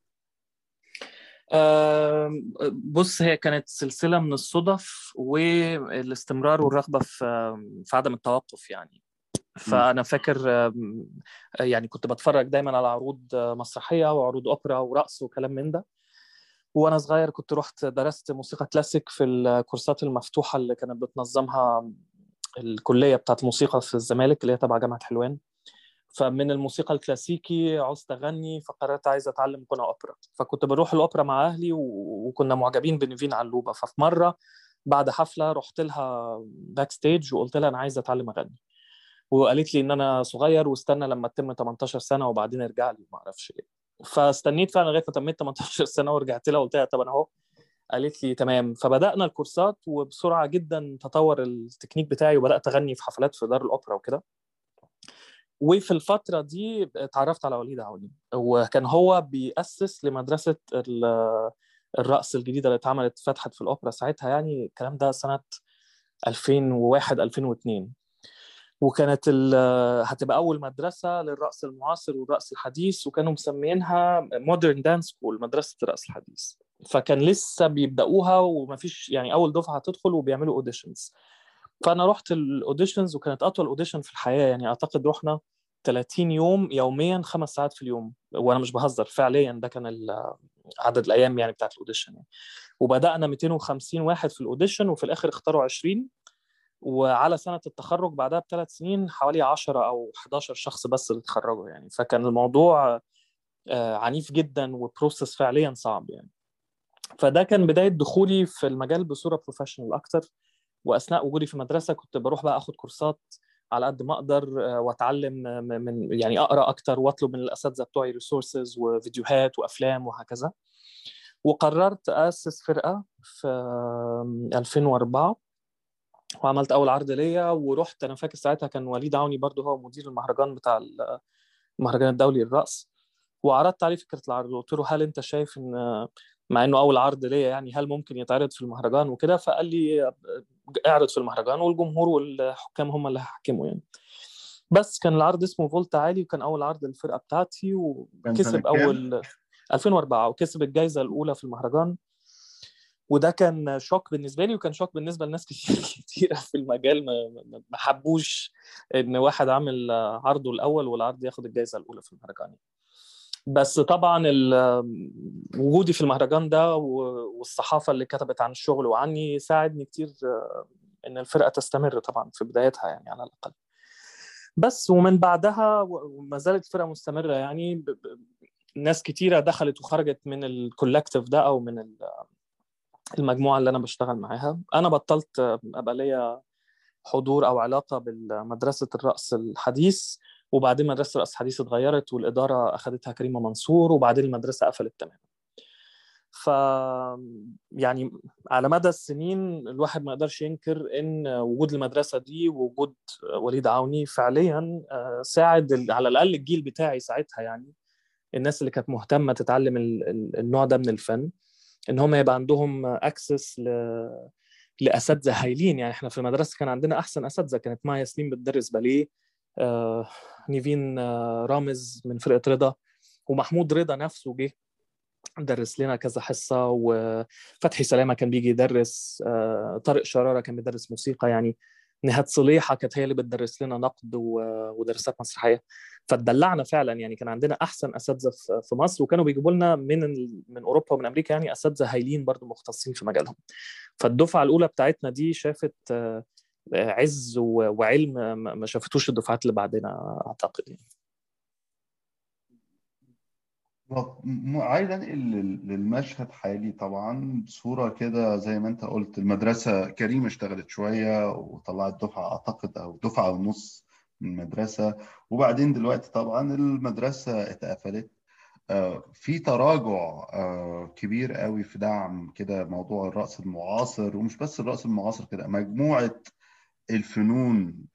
آم، بص هي كانت سلسلة من الصدف والاستمرار والرغبة في في عدم التوقف يعني. فأنا فاكر يعني كنت بتفرج دايما على عروض مسرحية وعروض أوبرا ورقص وكلام من ده. وأنا صغير كنت رحت درست موسيقى كلاسيك في الكورسات المفتوحة اللي كانت بتنظمها الكلية بتاعت الموسيقى في الزمالك اللي هي تبع جامعة حلوان. فمن الموسيقى الكلاسيكي عوزت أغني فقررت عايز أتعلم غنى أوبرا. فكنت بروح الأوبرا مع أهلي وكنا معجبين بنيفين علوبة. ففي مرة بعد حفلة رحت لها backstage وقلت لها أنا عايز أتعلم أغني. وقالت لي إن أنا صغير واستنى لما اتم 18 سنة وبعدين ارجع لي ما أعرفش إيه فاستنيت فعلا لغاية ما تميت 18 سنة ورجعت لها قلت لها طب أنا أهو. قالت لي تمام. فبدأنا الكورسات وبسرعة جدا تطور التكنيك بتاعي وبدأت أغني في حفلات في دار الأوبرا وكده. وفي الفترة دي اتعرفت على وليد عوني وكان هو بيأسس لمدرسة ال- الرقص الجديدة اللي اتعملت فتحت في الأوبرا ساعتها يعني. الكلام ده سنة 2001 2002 وكانت هتبقى أول مدرسة للرقص المعاصر والرقص الحديث وكانوا مسمينها Modern Dance School مدرسة الرقص الحديث. فكان لسه بيبدأوها ومفيش يعني أول دفعة هتدخل وبيعملوا auditions فأنا رحت ال auditions وكانت أطول audition في الحياة. يعني أعتقد رحنا 30 يوم يوميا خمس ساعات في اليوم. وأنا مش بهزر فعليا ده كان عدد الأيام يعني بتاعت ال audition يعني. وبدأنا 250 واحد في ال audition وفي الآخر اختاروا 20 وعلى سنة التخرج بعدها بثلاث سنين حوالي 10 أو 11 شخص بس اللي اتخرجوا يعني. فكان الموضوع آه، عنيف جدا و process فعليا صعب يعني. فده كان بداية دخولي في المجال بصورة professional أكتر. وأثناء وجودي في المدرسة كنت بروح بقى آخد كورسات على قد ما أقدر وأتعلم من يعني أقرأ أكتر وأطلب من الأساتذة بتوعي resources وفيديوهات وأفلام وهكذا. وقررت أسس فرقة في 2004 وعملت أول عرض ليا ورحت أنا فاكر ساعتها كان وليد عوني برضه هو مدير المهرجان بتاع المهرجان الدولي للرقص. وعرضت عليه فكرة العرض وقلت له هل أنت شايف إن مع إنه أول عرض ليا يعني هل ممكن يتعرض في المهرجان وكده؟ فقال لي اعرض في المهرجان والجمهور والحكام هم اللي هيحكموا يعني. بس كان العرض اسمه فولت عالي وكان أول عرض للفرقة بتاعتي وكسب أول 2004 وكسب الجائزه الأولى في المهرجان. وده كان شوك بالنسبة لي وكان شوك بالنسبة لناس كتير كتيره في المجال ما حبوش إن واحد عامل عرضه الأول والعرض ياخد الجائزه الأولى في المهرجان. بس طبعا وجودي في المهرجان ده والصحافة اللي كتبت عن الشغل وعني ساعدني كتير إن الفرقة تستمر طبعا في بدايتها يعني على الأقل. بس ومن بعدها وما زالت الفرقه مستمرة يعني ناس كتيرة دخلت وخرجت من الكولكتيف ده أو من المجموعة اللي أنا بشتغل معاها. أنا بطلت أبقى ليا حضور أو علاقة بمدرسه الرقص الحديث وبعدين مدرسة الرقص الحديث اتغيرت والإدارة اخذتها كريمة منصور وبعدين المدرسة قفلت تماما. ف يعني على مدى السنين الواحد ما يقدرش ينكر إن وجود المدرسة دي ووجود وليد عوني فعليا ساعد على الأقل الجيل بتاعي ساعتها يعني الناس اللي كانت مهتمة تتعلم النوع ده من الفن. إن هم يبقى عندهم access ل لأساتذة هايلين. يعني إحنا في المدرسة كان عندنا أحسن أساتذة كانت مايا ياسمين بتدرس باليه آه، نيفين آه، رامز من فرقة رضا ومحمود رضا نفسه جه درس لنا كذا حصة وفتحي سلامة كان بيجي يدرس آه، طارق شرارة كان بيدرس موسيقى. يعني نهاد صليحة كانت هي اللي بتدرس لنا نقد ودراسات مسرحية فاتدلعنا فعلا يعني كان عندنا أحسن أساتذة في مصر وكانوا بيجيبوا لنا من من أوروبا ومن أمريكا يعني أساتذة هايلين برضو مختصين في مجالهم فالدفعة الأولى بتاعتنا دي شافت عز وعلم ما شافتوش الدفعات اللي بعدنا أعتقد يعني. عايز انقل للمشهد حالي طبعا بصورة كده زي ما انت قلت المدرسة كريمه اشتغلت شوية وطلعت دفعة أعتقد أو دفعة ونص من المدرسة. وبعدين دلوقتي طبعا المدرسة اتقفلت. في تراجع كبير قوي في دعم كده موضوع الرقص المعاصر. ومش بس الرقص المعاصر كده مجموعة الفنون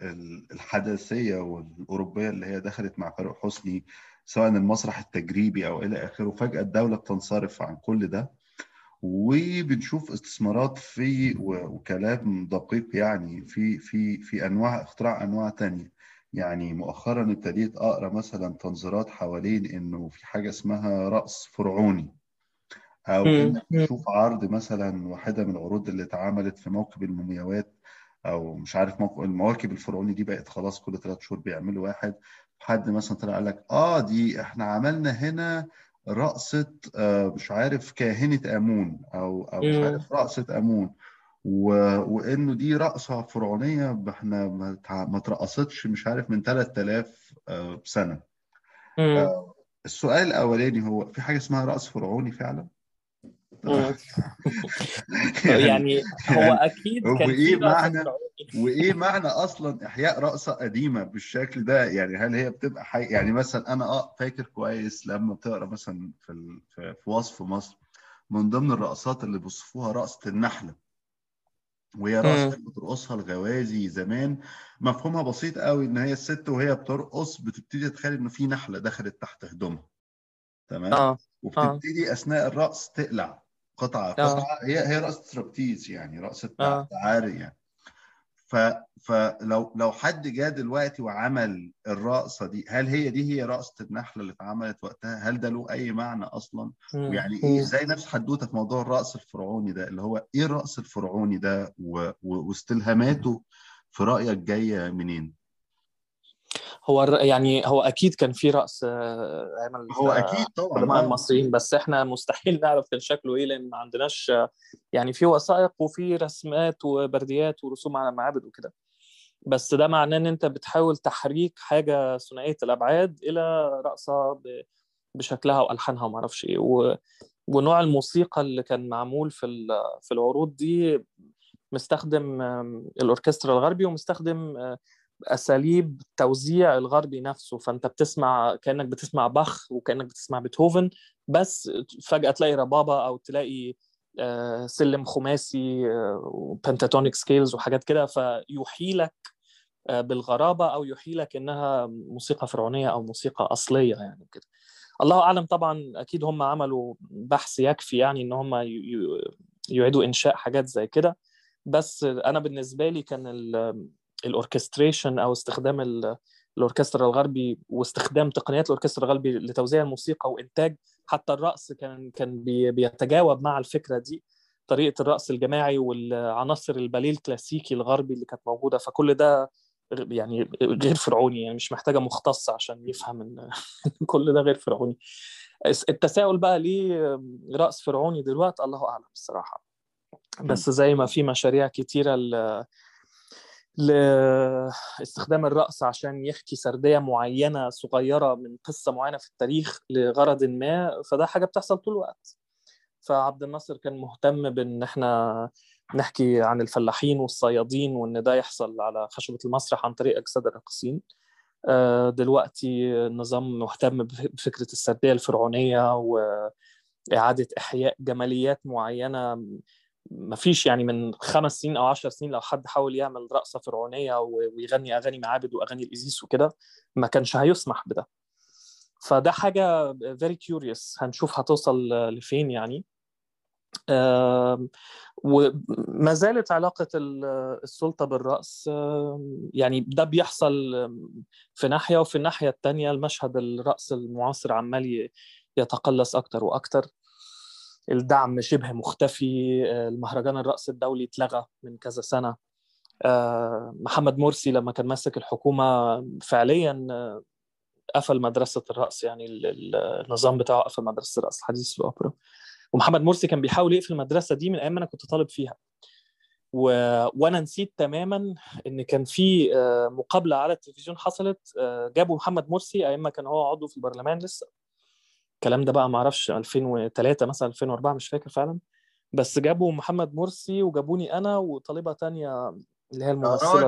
الحداثية والأوروبية اللي هي دخلت مع فاروق حسني سواء المسرح التجريبي أو إلى آخره فجأة الدولة بتنصرف عن كل ده وبنشوف استثمارات في وكلام دقيق يعني في في في أنواع اختراع أنواع تانية. يعني مؤخرا ابتديت أقرأ مثلا تنظيرات حوالين إنه في حاجة اسمها رقص فرعوني أو إنك تشوف عرض مثلا واحدة من العروض اللي اتعملت في موكب المومياوات أو مش عارف موكب المواكب الفرعوني دي بقت خلاص كل ثلاث شهور بيعملوا واحد. حد مثلا طلع قال لك آه دي إحنا عملنا هنا رقصة آه مش عارف كاهنة أمون أو أو مش عارف رقصة أمون. و... وإنه دي رقصة فرعونية إحنا ما, ما اترقصتش مش عارف من 3000 آه سنة. آه السؤال الأولاني هو في حاجة اسمها رقص فرعوني فعلا؟ يعني هو أكيد كان وإيه معنى وإيه معنى أصلا إحياء رقصه قديمة بالشكل ده؟ يعني هل هي بتبقى حي... يعني مثلا أنا آه فاكر كويس لما بتقرأ مثلا في ال... في وصف مصر من ضمن الرقصات اللي بيوصفوها رقصة النحلة. وهي رقصة بترقصها الغوازي زمان. مفهومها بسيط قوي إن هي الست وهي بترقص بتبتدي تتخيل إنه في نحلة دخلت تحت هدومها. تمام؟ آه. وبتبتدي أثناء الرقص تقلع. قطعه قطعه هي هي رقصة ترابتيز يعني رقصة آه. تعاري يعني. ف فلو لو حد جه دلوقتي وعمل الرقصة دي هل هي دي هي رقصة النحلة اللي اتعملت وقتها؟ هل ده له أي معنى أصلا؟ ويعني إيه زي نفس حدوتة في موضوع الرقص الفرعوني ده؟ اللي هو إيه الرقص الفرعوني ده و... و... واستلهاماته في رأيك جاية منين؟ هو يعني هو أكيد كان في رأس عمل هو أكيد طبعا. مع المصريين بس إحنا مستحيل نعرف كان شكله إيه لأن ما عندناش يعني في وثائق وفي رسمات وبرديات ورسوم على معابد وكده. بس ده معناه إن أنت بتحاول تحريك حاجة ثنائيه الأبعاد إلى رقصه بشكلها وألحانها وما أعرفش إيه. ونوع الموسيقى اللي كان معمول في في العروض دي مستخدم الأوركسترا الغربي ومستخدم أساليب توزيع الغربي نفسه. فأنت بتسمع كأنك بتسمع باخ وكأنك بتسمع بيتهوفن بس فجأة تلاقي ربابة أو تلاقي سلم خماسي و pentatonic scales وحاجات كده. فيوحي لك بالغرابة أو يوحي لك إنها موسيقى فرعونية أو موسيقى أصلية يعني كده. الله أعلم طبعا أكيد هم عملوا بحث يكفي يعني إن هم يعيدوا إنشاء حاجات زي كده. بس أنا بالنسبة لي كان ال orchestration أو استخدام الأوركسترا الغربي واستخدام تقنيات الأوركسترا الغربي لتوزيع الموسيقى وإنتاج حتى الرقص كان كان بيتجاوب مع الفكرة دي. طريقة الرقص الجماعي والعناصر الباليه الكلاسيكي الغربي اللي كانت موجودة. فكل ده يعني غير فرعوني يعني مش محتاجة مختص عشان يفهم إن كل ده غير فرعوني. التساؤل بقى ليه رقص فرعوني دلوقتي؟ الله أعلم الصراحة. بس زي ما في مشاريع كتيرة لاستخدام الرقص عشان يحكي سردية معينة صغيرة من قصة معينة في التاريخ لغرض ما فده حاجة بتحصل طول الوقت. فعبد الناصر كان مهتم بإن إحنا نحكي عن الفلاحين والصيادين وإن ده يحصل على خشبة المسرح عن طريق أجساد الراقصين. دلوقتي النظام مهتم بفكرة السردية الفرعونية واعاده إحياء جماليات معينة ما فيش يعني من خمس سنين أو عشر سنين لو حد حاول يعمل رقصة فرعونية ويغني أغاني معابد وأغاني الايزيس وكده ما كانش هيسمح بده. فده حاجة very curious هنشوف هتوصل لفين يعني. وما زالت علاقة السلطة بالرقص يعني ده بيحصل في ناحية وفي الناحية الثانية المشهد الرأس المعاصر عمال يتقلص أكتر وأكتر. الدعم شبه مختفي المهرجان الرأس الدولي اتلغى من كذا سنة. محمد مرسي لما كان ماسك الحكومة فعليا قفل مدرسة الرأس يعني النظام بتاعه قفل مدرسة الرأس الحديث في الأوبرا. ومحمد مرسي كان بيحاول يقفل المدرسة دي من أيام أنا كنت طالب فيها. و... وأنا نسيت تماما إن كان في مقابلة على التلفزيون حصلت جابوا محمد مرسي أيام ما كان هو عضو في البرلمان لسه. الكلام ده بقى ما أعرفش 2003 مثلا 2004 مش فاكر فعلا. بس جابوا محمد مرسي وجابوني أنا وطالبة تانية اللي هي الممثلة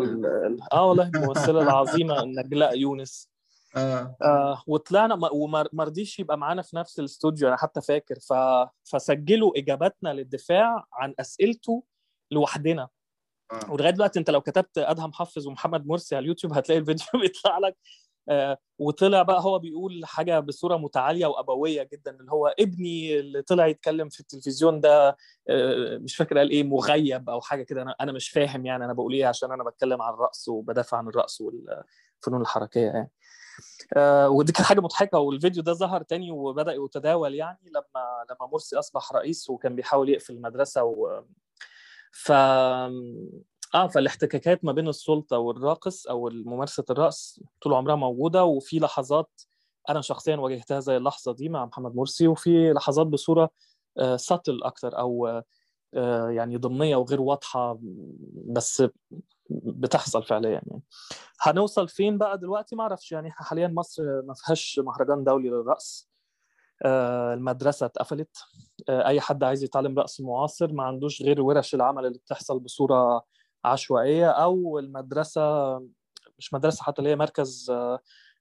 آه والله الممثلة العظيمة نجلاء يونس. آه. آه وطلعنا وما رضيش يبقى معانا في نفس الاستوديو أنا حتى فاكر. ف... فسجلوا إجاباتنا للدفاع عن أسئلته لوحدنا. آه. ولغاية دلوقتي أنت لو كتبت أدهم حفظ ومحمد مرسي على اليوتيوب هتلاقي الفيديو بيطلع لك. آه وطلع بقى هو بيقول حاجة بصورة متعالية وأبوية جدا اللي هو ابني اللي طلع يتكلم في التلفزيون ده آه مش فاكر قال إيه مغيب أو حاجة كده. أنا أنا مش فاهم يعني أنا بقول إيه عشان أنا بتكلم عن الرقص وبدافع عن الرقص والفنون الحركية يعني. آه ودي كانت حاجة مضحكة والفيديو ده ظهر تاني وبدأ يتداول يعني لما لما مرسي أصبح رئيس وكان بيحاول يقفل المدرسة و ف آه فالاحتكاكات ما بين السلطة والراقص أو ممارسة الرقص طول عمرها موجودة وفي لحظات أنا شخصيا واجهتها زي اللحظة دي مع محمد مرسي وفي لحظات بصورة آه ساتل أكتر أو آه يعني ضمنية وغير واضحة بس بتحصل فعليا يعني. هنوصل فين بقى دلوقتي؟ ما أعرفش يعني حاليا مصر ما فيهاش مهرجان دولي للرقص. المدرسة اتقفلت. أي حد عايز يتعلم رقص معاصر ما عندوش غير ورش العمل اللي بتحصل بصورة عشوائية أو المدرسة مش مدرسة حتى اللي هي مركز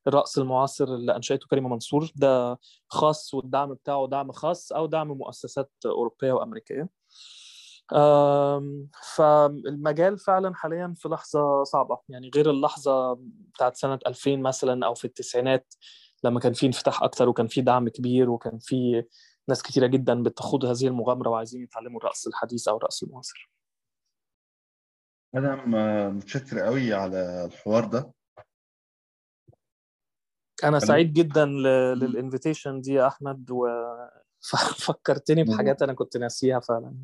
الرقص المعاصر اللي أنشأته كريمة منصور. ده خاص والدعم بتاعه دعم خاص أو دعم مؤسسات أوروبية وأمريكية. فالمجال فعلا حاليا في لحظة صعبة. يعني غير اللحظة بتاعت سنة 2000 مثلا أو في التسعينات لما كان في انفتاح أكتر وكان في دعم كبير وكان في ناس كتيرة جدا بتخوض هذه المغامرة وعايزين يتعلموا الرقص الحديث أو الرقص المعاصر. أنا متشكر قوي على الحوار ده. أنا سعيد جدا للإنفيتيشن دي يا أحمد وفكرتني بحاجات أنا كنت ناسيها فعلا.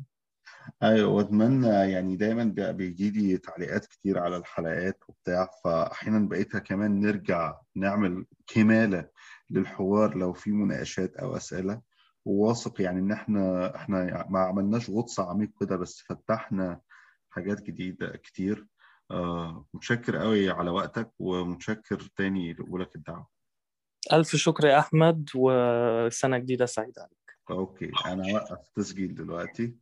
أيوه وأتمنى يعني دايما بيجي لي تعليقات كتير على الحلقات وبتاع فاحيانا بقيتها كمان نرجع نعمل كمالة للحوار لو في مناقشات أو أسئلة. وواثق يعني إن إحنا إحنا ما عملناش غطس عميق كده بس فتحنا حاجات جديدة كتير. آه متشكر قوي على وقتك ومتشكر تاني لقبولك الدعوة. ألف شكر يا أحمد وسنة جديدة سعيدة عليك. أوكي أنا اوقف تسجيل دلوقتي.